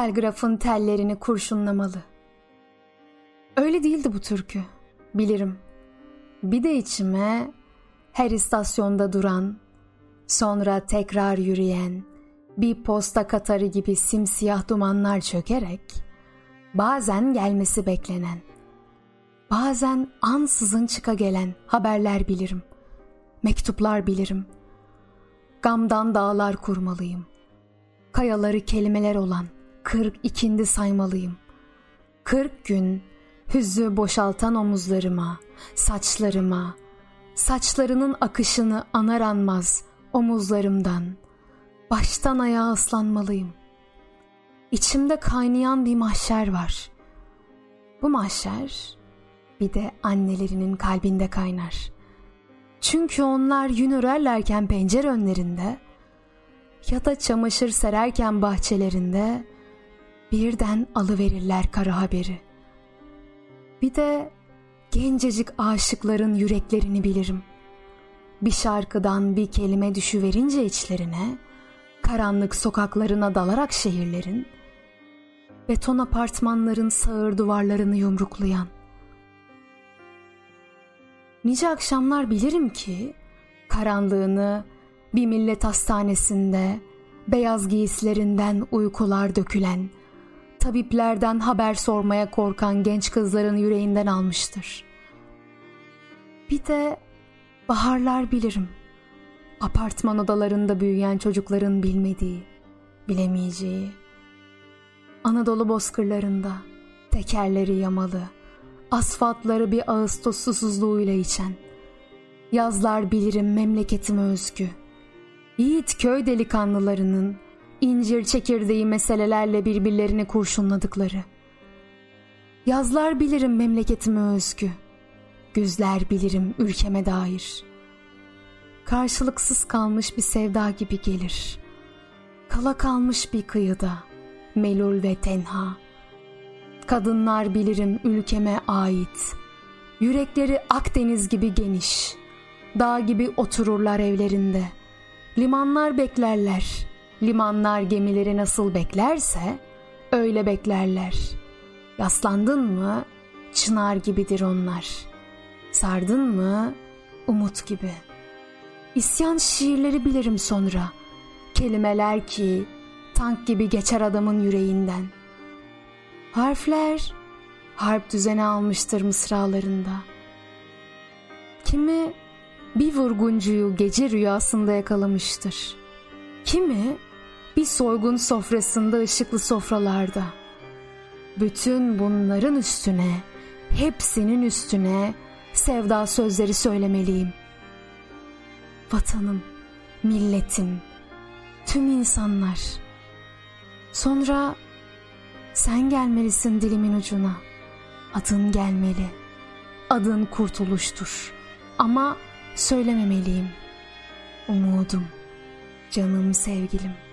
telgrafın tellerini kurşunlamalı. Öyle değildi bu türkü, bilirim. Bir de içime her istasyonda duran, sonra tekrar yürüyen, bir posta katarı gibi simsiyah dumanlar çökerek, bazen gelmesi beklenen, bazen ansızın çıka gelen haberler bilirim, mektuplar bilirim. Gamdan dağlar kurmalıyım. Kayaları kelimeler olan kırk ikindi saymalıyım. Kırk gün hüzzü boşaltan omuzlarıma, saçlarıma, saçlarının akışını anar anmaz omuzlarımdan, baştan ayağa ıslanmalıyım. İçimde kaynayan bir mahşer var. Bu mahşer bir de annelerinin kalbinde kaynar. Çünkü onlar yün örerlerken pencere önlerinde ya da çamaşır sererken bahçelerinde birden alıverirler kara haberi. Bir de gencecik aşıkların yüreklerini bilirim. Bir şarkıdan bir kelime düşüverince içlerine, karanlık sokaklarına dalarak şehirlerin, beton apartmanların sağır duvarlarını yumruklayan. Nice akşamlar bilirim ki, karanlığını bir millet hastanesinde, beyaz giysilerinden uykular dökülen, tabiplerden haber sormaya korkan genç kızların yüreğinden almıştır. Bir de baharlar bilirim. Apartman odalarında büyüyen çocukların bilmediği, bilemeyeceği. Anadolu bozkırlarında tekerleri yamalı, asfaltları bir Ağustos susuzluğuyla içen. Yazlar bilirim memleketime özgü. Yiğit köy delikanlılarının incir çekirdeği meselelerle birbirlerini kurşunladıkları. Yazlar bilirim memleketime özgü. Güzler bilirim ülkeme dair. Karşılıksız kalmış bir sevda gibi gelir. Kala kalmış bir kıyıda, melul ve tenha. Kadınlar bilirim ülkeme ait. Yürekleri Akdeniz gibi geniş. Dağ gibi otururlar evlerinde. Limanlar beklerler. Limanlar gemileri nasıl beklerse öyle beklerler. Yaslandın mı çınar gibidir onlar. Sardın mı umut gibi. İsyan şiirleri bilirim sonra. Kelimeler ki tank gibi geçer adamın yüreğinden. Harfler harp düzeni almıştır mısralarında. Kimi bir vurguncuyu gece rüyasında yakalamıştır. Kimi bir soygun sofrasında ışıklı sofralarda. Bütün bunların üstüne, hepsinin üstüne sevda sözleri söylemeliyim. Vatanım, milletim, tüm insanlar. Sonra sen gelmelisin dilimin ucuna. Adın gelmeli. Adın kurtuluştur. Ama söylememeliyim. Umudum, canım sevgilim.''